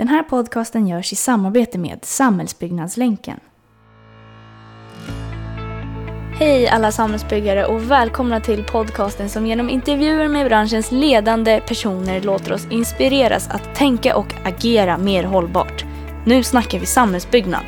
Den här podcasten görs i samarbete med Samhällsbyggnadslänken. Hej alla samhällsbyggare och välkomna till podcasten som genom intervjuer med branschens ledande personer låter oss inspireras att tänka och agera mer hållbart. Nu snackar vi samhällsbyggnad.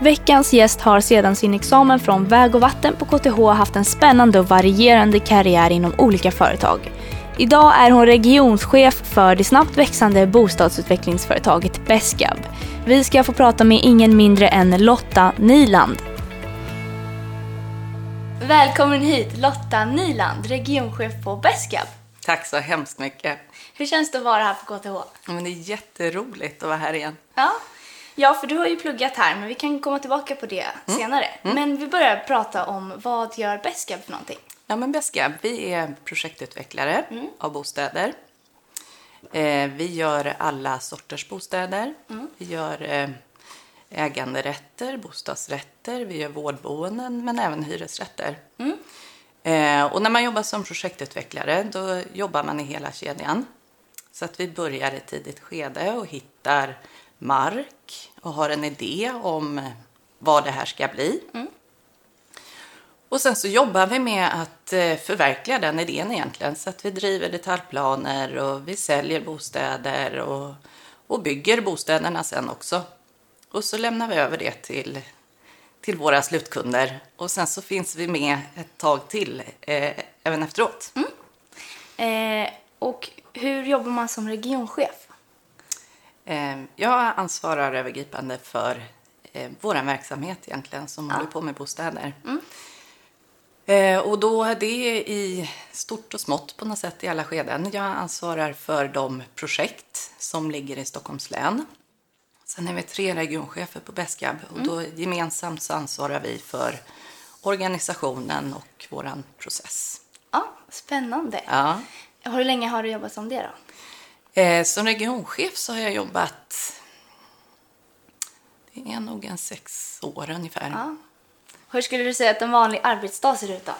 Veckans gäst har sedan sin examen från väg och vatten på KTH haft en spännande och varierande karriär inom olika företag. Idag är hon regionschef för det snabbt växande bostadsutvecklingsföretaget Beskab. Vi ska få prata med ingen mindre än Lotta Niland. Välkommen hit Lotta Niland, regionchef på Beskab. Tack så hemskt mycket. Hur känns det att vara här på KTH? Men det är jätteroligt att vara här igen. Ja. ja, för du har ju pluggat här, men vi kan komma tillbaka på det senare. Men vi börjar prata om vad gör Beskab för någonting? Ja, men Beskab, vi är projektutvecklare av bostäder. Eh, vi gör alla sorters bostäder. Vi gör eh, äganderätter, bostadsrätter, vi gör vårdboenden men även hyresrätter. Eh, och när man jobbar som projektutvecklare då jobbar man i hela kedjan. Så att vi börjar i ett tidigt skede och hittar mark och har en idé om vad det här ska bli. Och sen så jobbar vi med att eh, förverkliga den idén egentligen. Så att vi driver detaljplaner och vi säljer bostäder och, och bygger bostäderna sen också. Och så lämnar vi över det till, till våra slutkunder. Och sen så finns vi med ett tag till eh, även efteråt. Eh, och hur jobbar man som regionchef? Eh, jag ansvarar övergripande för eh, vår verksamhet egentligen som håller på med bostäder. Eh, och då är det i stort och smått på något sätt i alla skeden. Jag ansvarar för de projekt som ligger i Stockholms län. Sen är vi tre regionchefer på Beskab och då gemensamt så ansvarar vi för organisationen och våran process. Ja, spännande. Ja. Hur länge har du jobbat som det då? Eh, som regionchef så har jag jobbat det är nog en sex år ungefär. Ja. Hur skulle du säga att en vanlig arbetsdag ser ut då?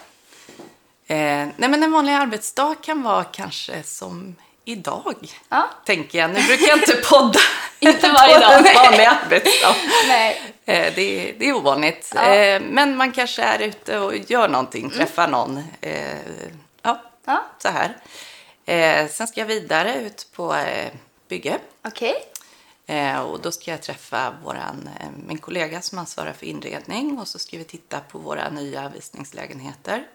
Eh, nej men en vanlig arbetsdag kan vara kanske som idag, Ja. tänker jag. Nu brukar jag inte podda Inte varje dag. en vanlig arbetsdag. Nej. Eh, det, är- det är ovanligt. Ja. Eh, men man kanske är ute och gör någonting, träffar någon. Eh, ja, Ja, så här. Eh, sen ska jag vidare ut på eh, bygge. okej. Eh, och då ska jag träffa våran, eh, min kollega som ansvarar för inredning och så ska vi titta på våra nya visningslägenheter.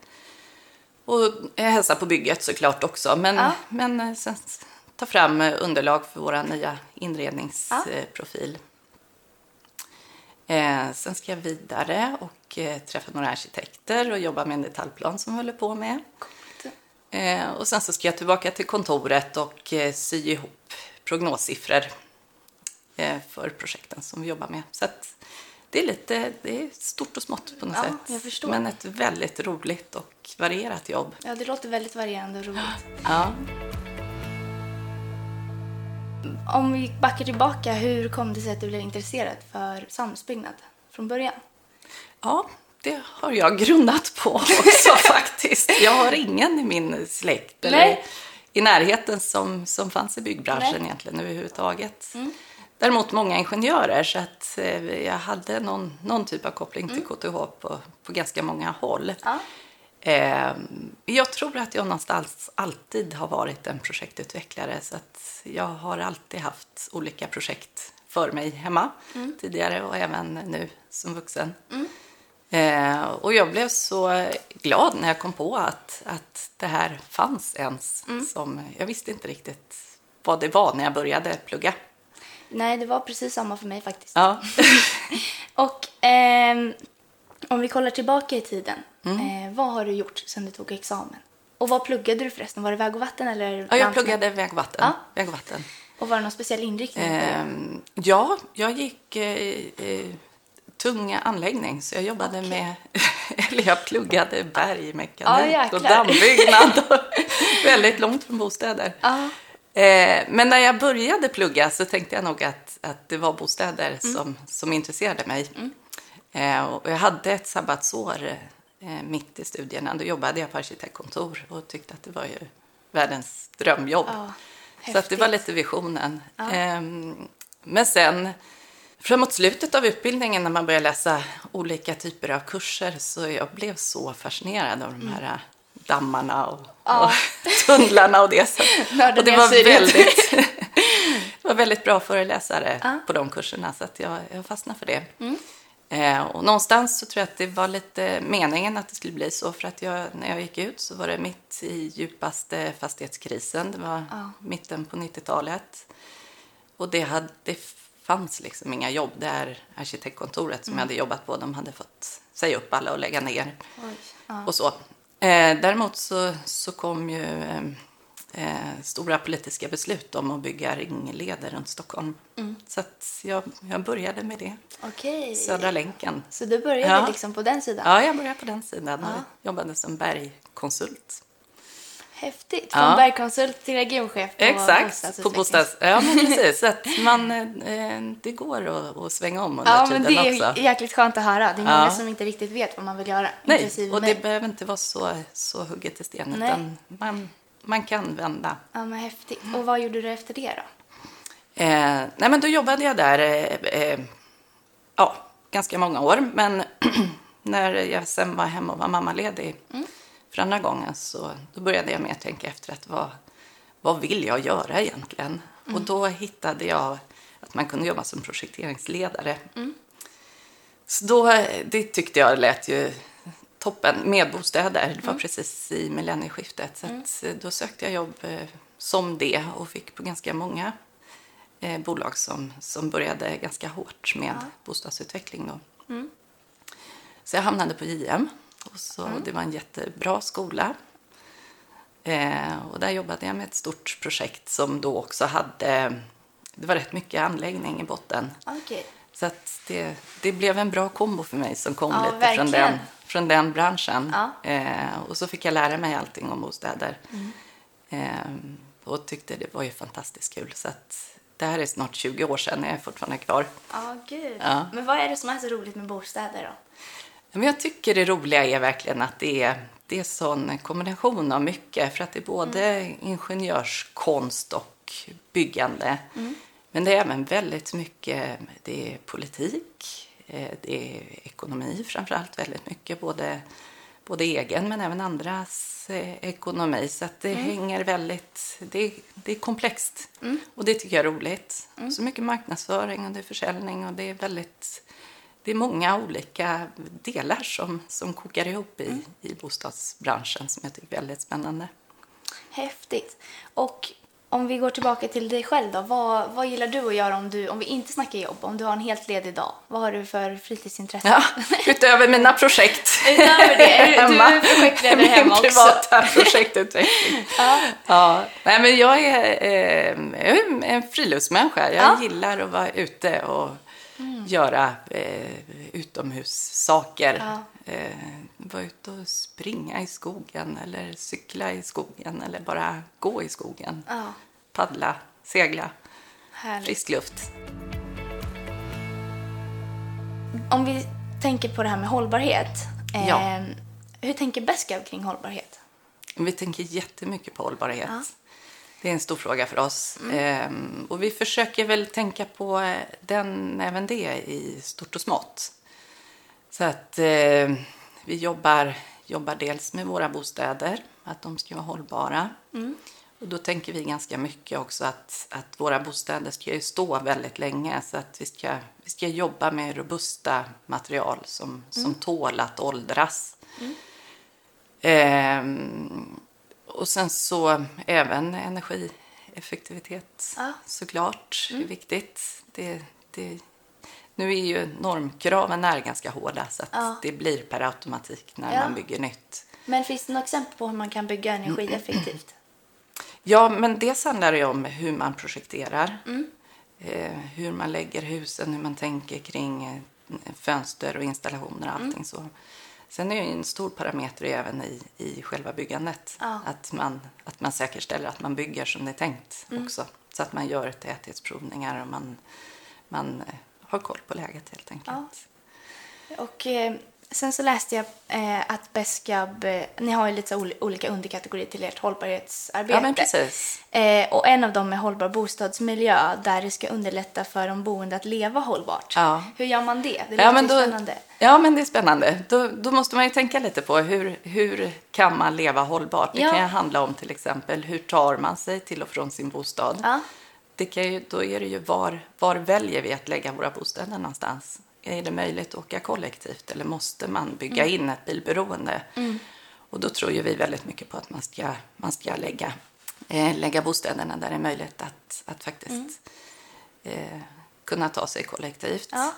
Och hälsa på bygget såklart också, men, Ja. men eh, sen ta fram eh, underlag för vår nya inredningsprofil. Eh, sen ska jag vidare och eh, träffa några arkitekter och jobba med en detaljplan som vi håller på med. Och sen så ska jag tillbaka till kontoret och sy ihop prognossiffror för projekten som vi jobbar med. Så det är lite det är stort och smått på något Ja, sätt. Men ett väldigt roligt och varierat jobb. Ja, det låter väldigt varierande och roligt. Ja. Om vi backar tillbaka, hur kom det sig att du blev intresserad för samhällsbyggnad från början? ja, det har jag grundat på också faktiskt. Jag har ingen i min släkt eller Nej. i närheten som, som fanns i byggbranschen Nej. egentligen överhuvudtaget. Däremot många ingenjörer så att eh, jag hade någon, någon typ av koppling till KTH på, på ganska många håll. Ja. Eh, jag tror att jag någonstans alltid har varit en projektutvecklare så att jag har alltid haft olika projekt för mig hemma tidigare och även nu som vuxen. Eh, och jag blev så glad när jag kom på att, att det här fanns ens. Som, jag visste inte riktigt vad det var när jag började plugga. Nej, det var precis samma för mig faktiskt. Ja. Och ehm, om vi kollar tillbaka i tiden, Mm. eh, vad har du gjort sedan du tog examen? Och vad pluggade du förresten? Var det väg och vatten eller? ja, jag pluggade väg och vatten. Ja. Väg och vatten. Och var det någon speciell inriktning? Ehm, ja, jag gick eh, eh, tung anläggning så jag jobbade Okej. med, eller jag pluggade bergmekanik jäklar. och dammbyggnad. Väldigt långt från bostäder. Ja. Eh, men när jag började plugga så tänkte jag nog att, att det var bostäder Mm. som, som intresserade mig. Eh, och jag hade ett sabbatsår eh, mitt i studierna. Då jobbade jag på arkitektkontor och tyckte att det var ju världens drömjobb. Ja, så att det var lite visionen. Ehm, Men sen framåt slutet av utbildningen när man börjar läsa olika typer av kurser så jag blev så fascinerad av de här dammarna och, Ja. och tunnlarna och det. Så, och det var, väldigt, det var väldigt bra föreläsare Ja. på de kurserna så att jag, jag fastnade för det. Eh, och någonstans så tror jag att det var lite meningen att det skulle bli så för att jag, när jag gick ut så var det mitt i djupaste fastighetskrisen. Det var Ja. mitten på 90-talet. Och det, hade, det fanns liksom inga jobb. Det här arkitektkontoret som jag hade jobbat på, de hade fått säga upp alla och lägga ner Oj. Ja. och så. Eh, däremot så, så kom ju eh, eh, stora politiska beslut om att bygga ringleder runt Stockholm. Så att jag, jag började med det, Okej. Södra länken. Så du började Ja. liksom på den sidan? Ja, jag började på den sidan och Ja. jobbade som bergkonsult. Häftigt. Ja. Från bergkonsult till regionchef på Exakt, på bostads... Ja, men precis. Att man, eh, det går att, att svänga om under Ja, men tiden det är också. jäkligt skönt att höra. Det är många Ja. som inte riktigt vet vad man vill göra. Nej, och det behöver inte vara så, så hugget i sten, Nej. utan man, man kan vända. Ja, men häftigt. Och vad gjorde du efter det då? Eh, nej, men då jobbade jag där eh, eh, ja, ganska många år. Men när jag sen var hemma och var mammaledig för andra gången så då började jag med att tänka efter att vad, vad vill jag göra egentligen? Och då hittade jag att man kunde jobba som projekteringsledare. Så då, det tyckte jag lät ju toppen med bostäder. Det var precis i millennieskiftet. Så att, eh, då sökte jag jobb eh, som det och fick på ganska många eh, bolag som, som började ganska hårt med bostadsutveckling. Då. Så jag hamnade på JM. Och så, Det var en jättebra skola. Eh, och där jobbade jag med ett stort projekt som då också hade... Det var rätt mycket anläggning i botten. Okej. Så det, det blev en bra kombo för mig som kom Ja, lite från den, från den branschen. Ja. Eh, och så fick jag lära mig allting om bostäder. Mm. Eh, och tyckte det var ju fantastiskt kul. Så att det här är snart 20 år sedan, jag är fortfarande kvar. Ja, gud. Ja. Men vad är det som är så roligt med bostäder då? Men jag tycker det roliga är verkligen att det är, det är sån kombination av mycket. För att det är både Mm. ingenjörskonst och byggande. Mm. Men det är även väldigt mycket det är politik, eh, det är ekonomi framför allt väldigt mycket. Både, både egen men även andras eh, ekonomi. Så att Mm. det hänger väldigt, det är, det är komplext. Och det tycker jag är roligt. Mm. Så mycket marknadsföring och det är försäljning och det är väldigt det är många olika delar som, som kokar ihop i, Mm. i bostadsbranschen som jag tycker är väldigt spännande. Häftigt. Och om vi går tillbaka till dig själv då. Vad, vad gillar du att göra om, du, om vi inte snackar jobb? Om du har en helt ledig dag. Vad har du för fritidsintresse? Ja, utöver mina projekt. Utöver det, är du- du är projektledare Min hemma också. privata projektutveckling. Ja. Ja, nej, men jag är, eh, jag är en friluftsmänniska. Jag Ja. Gillar att vara ute och göra eh, utomhussaker. Ja. Eh, vara ute och springa i skogen eller cykla i skogen eller bara gå i skogen. Ja, Paddla, segla, härligt. frisk luft. Om vi tänker på det här med hållbarhet. Eh, Ja. Hur tänker Beskow kring hållbarhet? Vi tänker jättemycket på hållbarhet. Det är en stor fråga för oss. Ehm, och vi försöker väl tänka på eh, den, även det i stort och smått. Så att eh, vi jobbar, jobbar dels med våra bostäder, att de ska vara hållbara. Och då tänker vi ganska mycket också att, att våra bostäder ska ju stå väldigt länge. Så att vi ska, vi ska jobba med robusta material som, som tål att åldras. Ehm, och sen så även energieffektivitet Ja. såklart är viktigt. Det, det, nu är ju normkraven är ganska hårda så att Ja. det blir per automatik när Ja. man bygger nytt. Men finns det några exempel på hur man kan bygga energieffektivt? Ja, men dels handlar det om hur man projekterar. Mm. Eh, hur man lägger husen, hur man tänker kring eh, fönster och installationer och Mm. allting så. Sen är det ju en stor parameter även i, i själva byggandet. Ja. Att, man, att man säkerställer att man bygger som det är tänkt Mm. också. Så att man gör täthetsprovningar och man, man eh, har koll på läget helt enkelt. Och eh, sen så läste jag eh, att Beskab, eh, ni har ju lite ol- olika underkategorier till ert hållbarhetsarbete. Ja, men precis. Eh, och en av dem är hållbar bostadsmiljö där det ska underlätta för de boende att leva hållbart. Ja. Hur gör man det? Det låter Ja men, då, spännande. ja, men det är spännande. Då, då måste man ju tänka lite på hur, hur kan man leva hållbart? Det Ja. kan ju handla om till exempel hur tar man sig till och från sin bostad? Ja. Det kan ju, då är det ju var, var väljer vi att lägga våra bostäder någonstans? Är det möjligt att åka kollektivt eller måste man bygga Mm. in ett bilberoende? Och då tror ju vi väldigt mycket på att man ska, man ska lägga, eh, lägga bostäderna där det är möjligt att, att faktiskt eh, kunna ta sig kollektivt. Mm. Ja.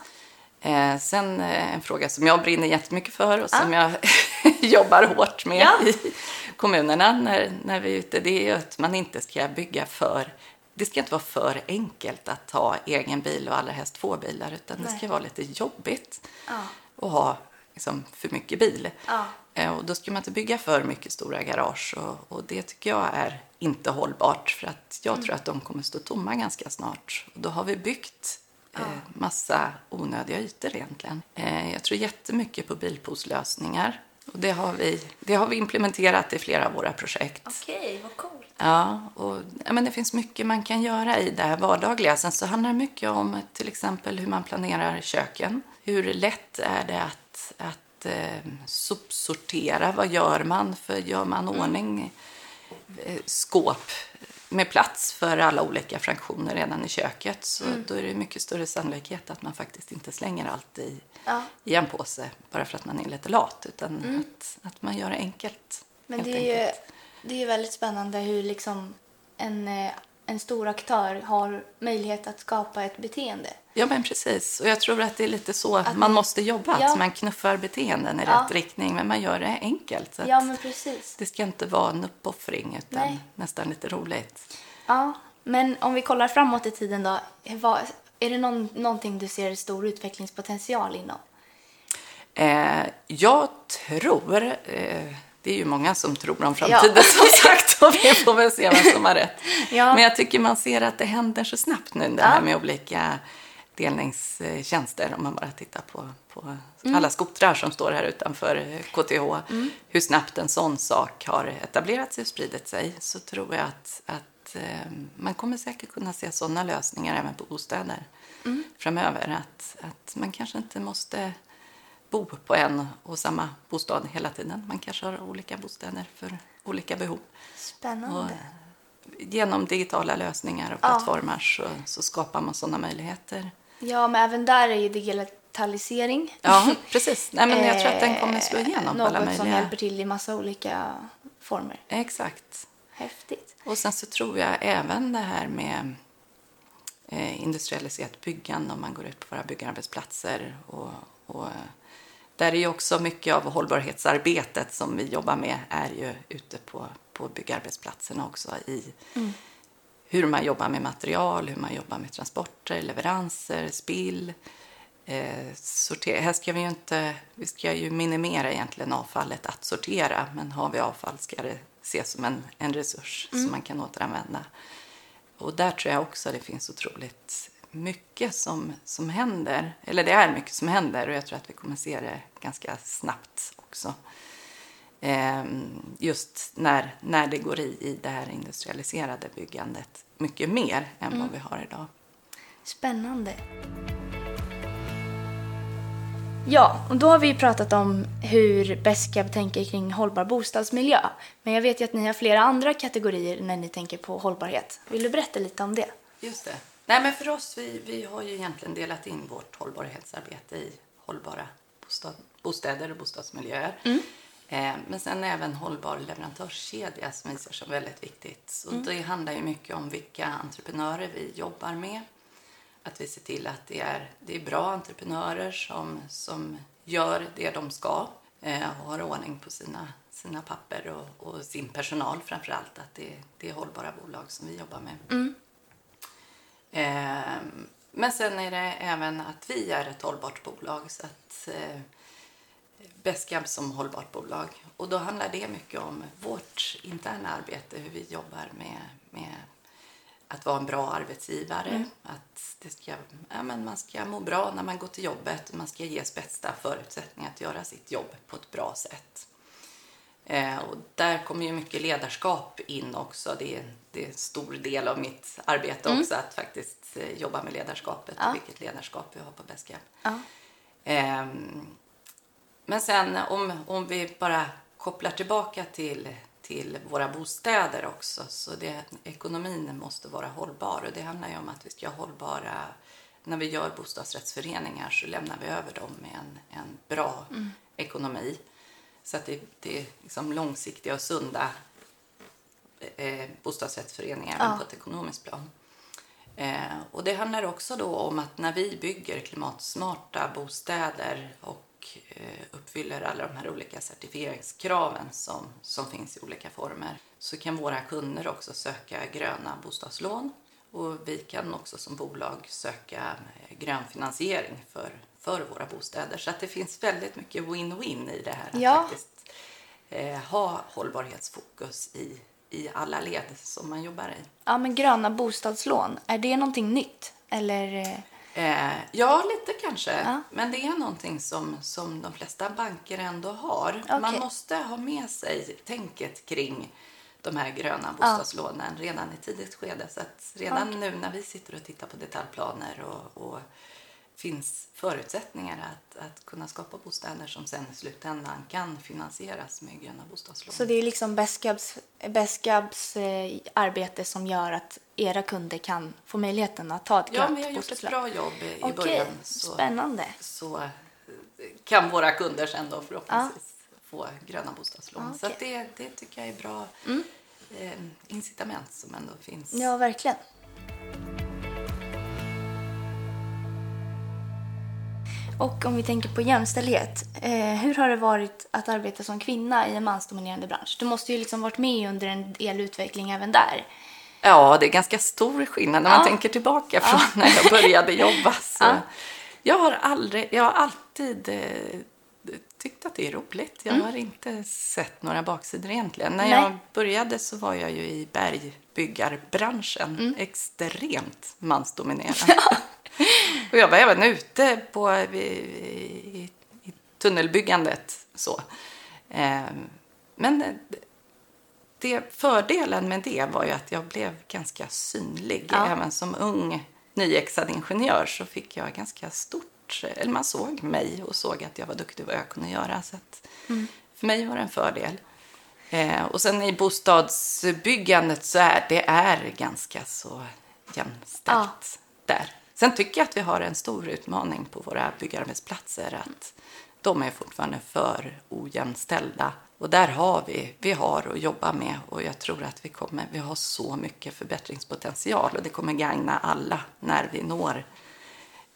Eh, sen eh, en fråga som jag brinner jättemycket för och som jag jobbar hårt med Ja. i kommunerna när, när vi är ute, det är ju att man inte ska bygga för... Det ska inte vara för enkelt att ha egen bil och allra helst två bilar utan det Nej. ska vara lite jobbigt Ja. att ha liksom, för mycket bil. Ja. Eh, Och då ska man inte bygga för mycket stora garage och, och det tycker jag är inte hållbart för att jag Mm. tror att de kommer stå tomma ganska snart. Och då har vi byggt eh, massa onödiga ytor egentligen. Eh, jag tror jättemycket på bilpooslösningar och det har, vi, det har vi implementerat i flera av våra projekt. Okej, vad coolt. Ja, och ja, men det finns mycket man kan göra i det här vardagliga. Sen så handlar det mycket om till exempel hur man planerar köken. Hur lätt är det att, att eh, sopsortera? Vad gör man? För gör man ordning eh, skåp med plats för alla olika fraktioner redan i köket så då är det mycket större sannolikhet att man faktiskt inte slänger allt i, Ja. i en påse bara för att man är lite lat utan att, att man gör det enkelt. Men det är, ju, enkelt. Det är ju väldigt spännande hur liksom en, eh, en stor aktör har möjlighet att skapa ett beteende. Ja, men precis. Och jag tror att det är lite så Att man måste jobba. Ja. Att man knuffar beteenden i Ja. rätt riktning, men man gör det enkelt. Så Ja, men precis. Det ska inte vara en uppoffring, utan Nej. nästan lite roligt. Ja, men om vi kollar framåt i tiden då. Vad, är det någon, någonting du ser stor utvecklingspotential inom? Eh, jag tror... Eh, det är ju många som tror om framtiden som sagt och vi får väl se vem som har rätt. Ja. Men jag tycker man ser att det händer så snabbt nu det Ja. här med olika delningstjänster om man bara tittar på, på alla skotrar som står här utanför KTH. Hur snabbt en sån sak har etablerat sig och spridit sig så tror jag att, att eh, man kommer säkert kunna se sådana lösningar även på bostäder framöver. Att, att man kanske inte måste bo på en och samma bostad hela tiden. Man kanske har olika bostäder för olika behov. Och Spännande. genom digitala lösningar och Ja. plattformar så, så skapar man sådana möjligheter. Ja, men även där är ju digitalisering Ja, precis. Nej, men jag tror att den kommer slå eh, igenom något alla som möjliga... hjälper till i massa olika former. Exakt. Häftigt. Och sen så tror jag även det här med eh, industrialiserat byggande om man går ut på våra byggarbetsplatser. Och, och, där är ju också mycket av hållbarhetsarbetet som vi jobbar med är ju ute på, på byggarbetsplatserna också i hur man jobbar med material, hur man jobbar med transporter, leveranser, spill. Eh, sortera. Här ska vi ju inte, vi ska ju minimera egentligen avfallet att sortera, men har vi avfall ska det ses som en, en resurs som man kan återanvända. Och där tror jag också det finns otroligt mycket som, som händer. Eller det är mycket som händer och jag tror att vi kommer se det ganska snabbt också. Ehm, just när, när det går i, i det här industrialiserade byggandet mycket mer än vad vi har idag. Spännande. Ja, och då har vi pratat om hur Beskab tänker kring hållbar bostadsmiljö. Men jag vet ju att ni har flera andra kategorier när ni tänker på hållbarhet. Vill du berätta lite om det? Just det. Nej, men för oss, vi, vi har ju egentligen delat in vårt hållbarhetsarbete i hållbara bostad, bostäder och bostadsmiljöer. Eh, men sen även hållbar leverantörskedja som vi ser som väldigt viktigt. Så det handlar ju mycket om vilka entreprenörer vi jobbar med. Att vi ser till att det är, det är bra entreprenörer som, som gör det de ska eh, och har ordning på sina, sina papper och, och sin personal framför allt. Att det, det är hållbara bolag som vi jobbar med. Eh, men sen är det även att vi är ett hållbart bolag. Så att eh, Beskab som hållbart bolag. Och då handlar det mycket om vårt interna arbete, hur vi jobbar med, med att vara en bra arbetsgivare. Mm. Att det ska, ja, men man ska må bra när man går till jobbet. Man ska ges bästa förutsättningar att göra sitt jobb på ett bra sätt. Eh, och där kommer ju mycket ledarskap in också. Det är, det är en stor del av mitt arbete också att faktiskt eh, jobba med ledarskapet Mm. Ja. och vilket ledarskap vi har på Beskab. Ja. Ehm, men sen om, om vi bara kopplar tillbaka till, till våra bostäder också så det, ekonomin måste vara hållbar och det handlar ju om att vi ska ha hållbara när vi gör bostadsrättsföreningar så lämnar vi över dem med en, en bra ekonomi så att det, det är liksom långsiktiga och sunda eh, bostadsrättsföreningar Ja. men på ett ekonomiskt plan. Eh, och det handlar också då om att när vi bygger klimatsmarta bostäder och eh, uppfyller alla de här olika certifieringskraven som, som finns i olika former så kan våra kunder också söka gröna bostadslån och vi kan också som bolag söka eh, grön finansiering för, för våra bostäder. Så att det finns väldigt mycket win-win i det här. Att Ja. faktiskt eh, ha hållbarhetsfokus i, i alla led som man jobbar i. ja, men gröna bostadslån, är det någonting nytt? Eller? eh, Eh, ja, lite kanske. Ja. Men det är någonting som, som de flesta banker ändå har. Okej. Man måste ha med sig tänket kring de här gröna bostadslånen redan i tidigt skede. Så att redan Okej. nu när vi sitter och tittar på detaljplaner och, och finns förutsättningar att, att kunna skapa bostäder som sen i slutändan kan finansieras med gröna bostadslån. Så det är liksom Beskabs eh, arbete som gör att era kunder kan få möjligheten att ta ett ja, grönt vi har gjort ett bostadslån? bra jobb i Okej, början. Så, spännande. så eh, kan våra kunder sen då förhoppningsvis få gröna bostadslån. Ja, Så det, det tycker jag är bra eh, incitament som ändå finns. Ja, verkligen. Och om vi tänker på jämställdhet, eh, hur har det varit att arbeta som kvinna i en mansdominerande bransch? Du måste ju liksom varit med under en del utveckling även där. Ja, det är ganska stor skillnad när man tänker tillbaka från när jag började jobba. Ja. Jag har aldrig, jag har alltid eh, tyckt att det är roligt. Jag har inte sett några baksidor egentligen. När Mm. Nej. jag började så var jag ju i bergbyggarbranschen. Mm. Extremt mansdominerad. Och jag var även ute på, i, i, i tunnelbyggandet. Så. Eh, men det, fördelen med det var ju att jag blev ganska synlig. Ja. Även som ung nyexad ingenjör så fick jag ganska stort... Eller man såg mig och såg att jag var duktig vad jag kunde göra. Så att För mig var det en fördel. Eh, och sen i bostadsbyggandet så är det är ganska så jämställt där. Sen tycker jag att vi har en stor utmaning på våra byggarbetsplatser. Att de är fortfarande för ojämställda. Och där har vi, vi har att jobba med och jag tror att vi kommer, vi har så mycket förbättringspotential och det kommer gagna alla när vi når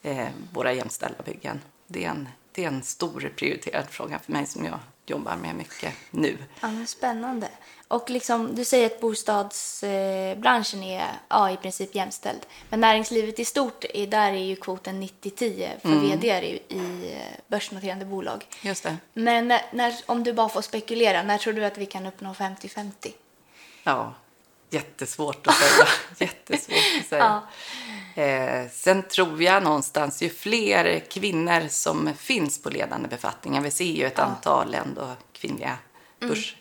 eh, våra jämställda byggen. Det är, en, det är en stor prioriterad fråga för mig som jag jobbar med mycket nu. Ja, men spännande. Och liksom, du säger att bostadsbranschen är ja, i princip jämställd. Men näringslivet i stort, är, där är ju kvoten 90-10 för vd i, eh, börsnoterande bolag. Just det. Men när, när, om du bara får spekulera, när tror du att vi kan uppnå 50-50? Ja, jättesvårt att säga. jättesvårt att säga. Eh, sen tror jag någonstans, ju fler kvinnor som finns på ledande befattningar, vi ser ju ett antal ändå kvinnliga börs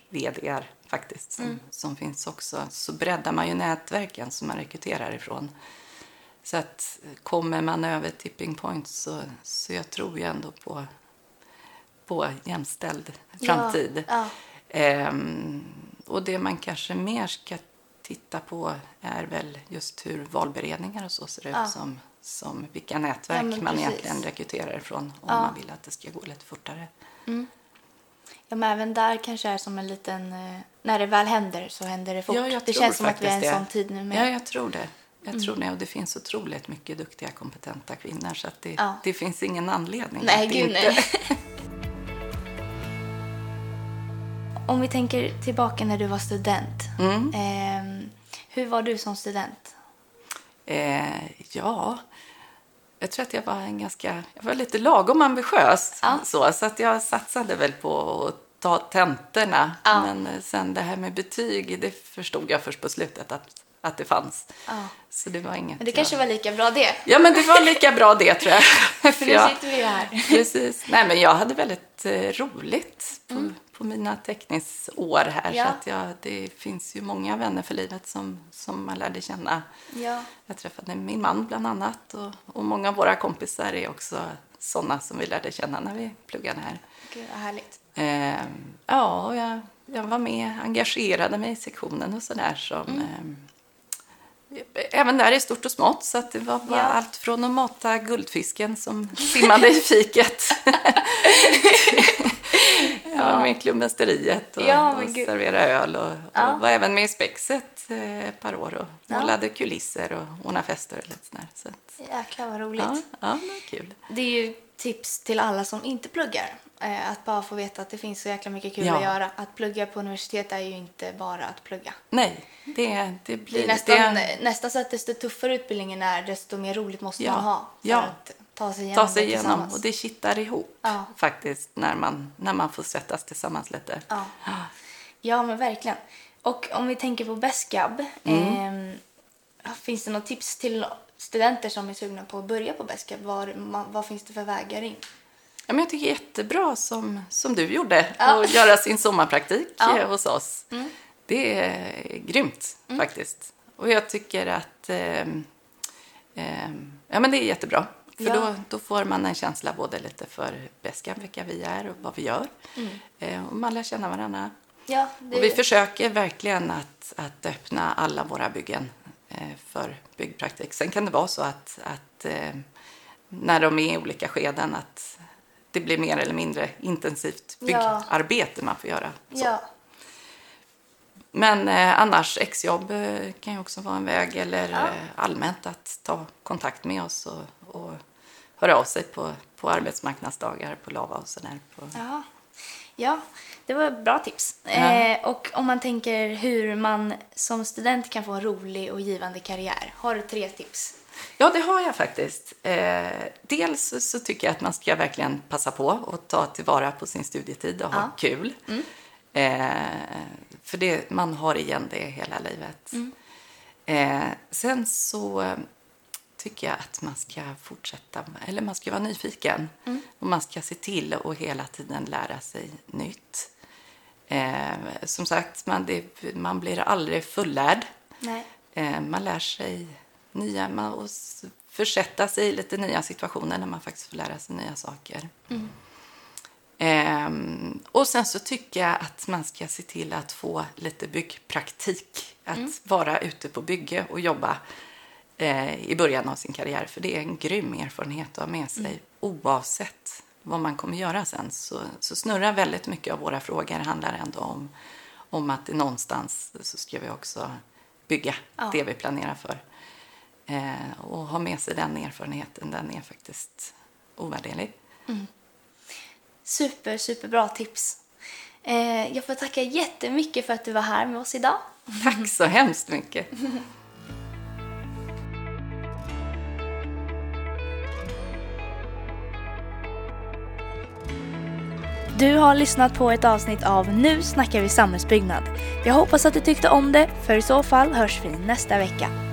faktiskt som, som finns också, så breddar man ju nätverken som man rekryterar ifrån. Så att kommer man över tipping point så, så jag tror ju ändå på, på jämställd framtid. Ja, Ehm, och det man kanske mer ska titta på är väl just hur valberedningar och så ser ut Ja. som, som vilka nätverk Ja, man egentligen rekryterar ifrån om Ja. man vill att det ska gå lite fortare. ja, men även där kanske är som en liten... eh, När det väl händer så händer det fort. Ja, jag det känns som att vi är i en sån tid nu med. Ja, jag tror det. Jag tror det. Och det finns otroligt mycket duktiga, kompetenta kvinnor. Så att det, det finns ingen anledning Nej, att gud inte... nej. Om vi tänker tillbaka när du var student. Mm. ehm, hur var du som student? Eh, ja, jag tror att jag var en ganska, jag var lite lagom ambitiös. Ja. Så, så att jag satsade väl på att ta tentorna. Ja. Men eh, sen det här med betyg, det förstod jag först på slutet att, att det fanns. Ja. Så det var inget Men det jag- kanske var lika bra det. Ja, men det var lika bra det tror jag. För nu sitter vi här. Precis. Nej, men jag hade väldigt eh, roligt på, på mina teckningsår här. Ja. Så att jag, det finns ju många vänner för livet som, som man lärde känna. Ja. Jag träffade min man bland annat och, och många av våra kompisar är också sådana som vi lärde känna när vi pluggade här. Gud, vad härligt. Eh, ja, jag, jag var med, engagerade mig i sektionen och sådär som Mm. eh, Även där i stort och smått, så att det var Ja. allt från att mata guldfisken som simmade i fiket. ja, med klubbmästeriet och, Ja, och gud. servera öl. Och, Ja. och var även med i Spexet eh, ett par år och målade kulisser och ordnade fester och lite sådär. Så att, Jäklar vad roligt. ja, ja, det var kul. Det är ju tips till alla som inte pluggar. Eh, att bara få veta att det finns så jäkla mycket kul att göra. Att plugga på universitet är ju inte bara att plugga. Nej, det, det blir... Det är nästan, det- nästan så att desto tuffare utbildningen är, desto mer roligt måste man ha. Ja. att ta sig igenom ta sig det igenom tillsammans. och det kittar ihop Ja. faktiskt när man, när man får svettas tillsammans lite. Ja. ja, men verkligen. Och om vi tänker på Beskab. Mm. ehm, finns det något tips till studenter som är sugna på att börja på Beskab? Ma- vad finns det för vägar in? Ja, men jag tycker jättebra som, som du gjorde, Ja. att göra sin sommarpraktik Ja. Mm. eh, hos oss. Det är grymt faktiskt. Och jag tycker att ehm, ehm, ja, men det är jättebra. För Ja. då, då får man en känsla både lite för Beskab, vilka vi är och vad vi gör. Eh, och man lär känna varandra. Ja, det, Och vi försöker verkligen att, att öppna alla våra byggen eh, för byggpraktik. Sen kan det vara så att, att eh, när de är i olika skeden att det blir mer eller mindre intensivt Ja. byggarbete man får göra. Ja, Men eh, annars, exjobb eh, kan ju också vara en väg eller Ja. eh, allmänt att ta kontakt med oss och, och höra av sig på, på arbetsmarknadsdagar på Lava och sådär. På, ja. ja, det var bra tips. Ja. Eh, och om man tänker hur man som student kan få en rolig och givande karriär. Har du tre tips? Ja, det har jag faktiskt. Eh, dels så- tycker jag att man ska verkligen passa på och ta tillvara på sin studietid och ha Ja. kul. Eh, för det, man har igen det hela livet. Eh, sen så tycker jag att man ska fortsätta, eller man ska vara nyfiken. Och man ska se till att hela tiden lära sig nytt. Eh, som sagt, man, det, man blir aldrig fullärd. Nej. Eh, man lär sig nya, man, och försätta sig i lite nya situationer när man faktiskt får lära sig nya saker. Ehm, och sen så tycker jag att man ska se till att få lite byggpraktik. Att vara ute på bygge och jobba eh, i början av sin karriär. För det är en grym erfarenhet att ha med sig oavsett vad man kommer göra sen. Så, så snurrar väldigt mycket av våra frågor handlar ändå om, om att någonstans så ska vi också bygga Ja. det vi planerar för. Eh, och ha med sig den erfarenheten, den är faktiskt ovärderlig. Super, superbra tips. Eh, jag får tacka jättemycket för att du var här med oss idag. Tack så hemskt mycket! Du har lyssnat på ett avsnitt av Nu snackar vi samhällsbyggnad. Jag hoppas att du tyckte om det, för i så fall hörs vi nästa vecka.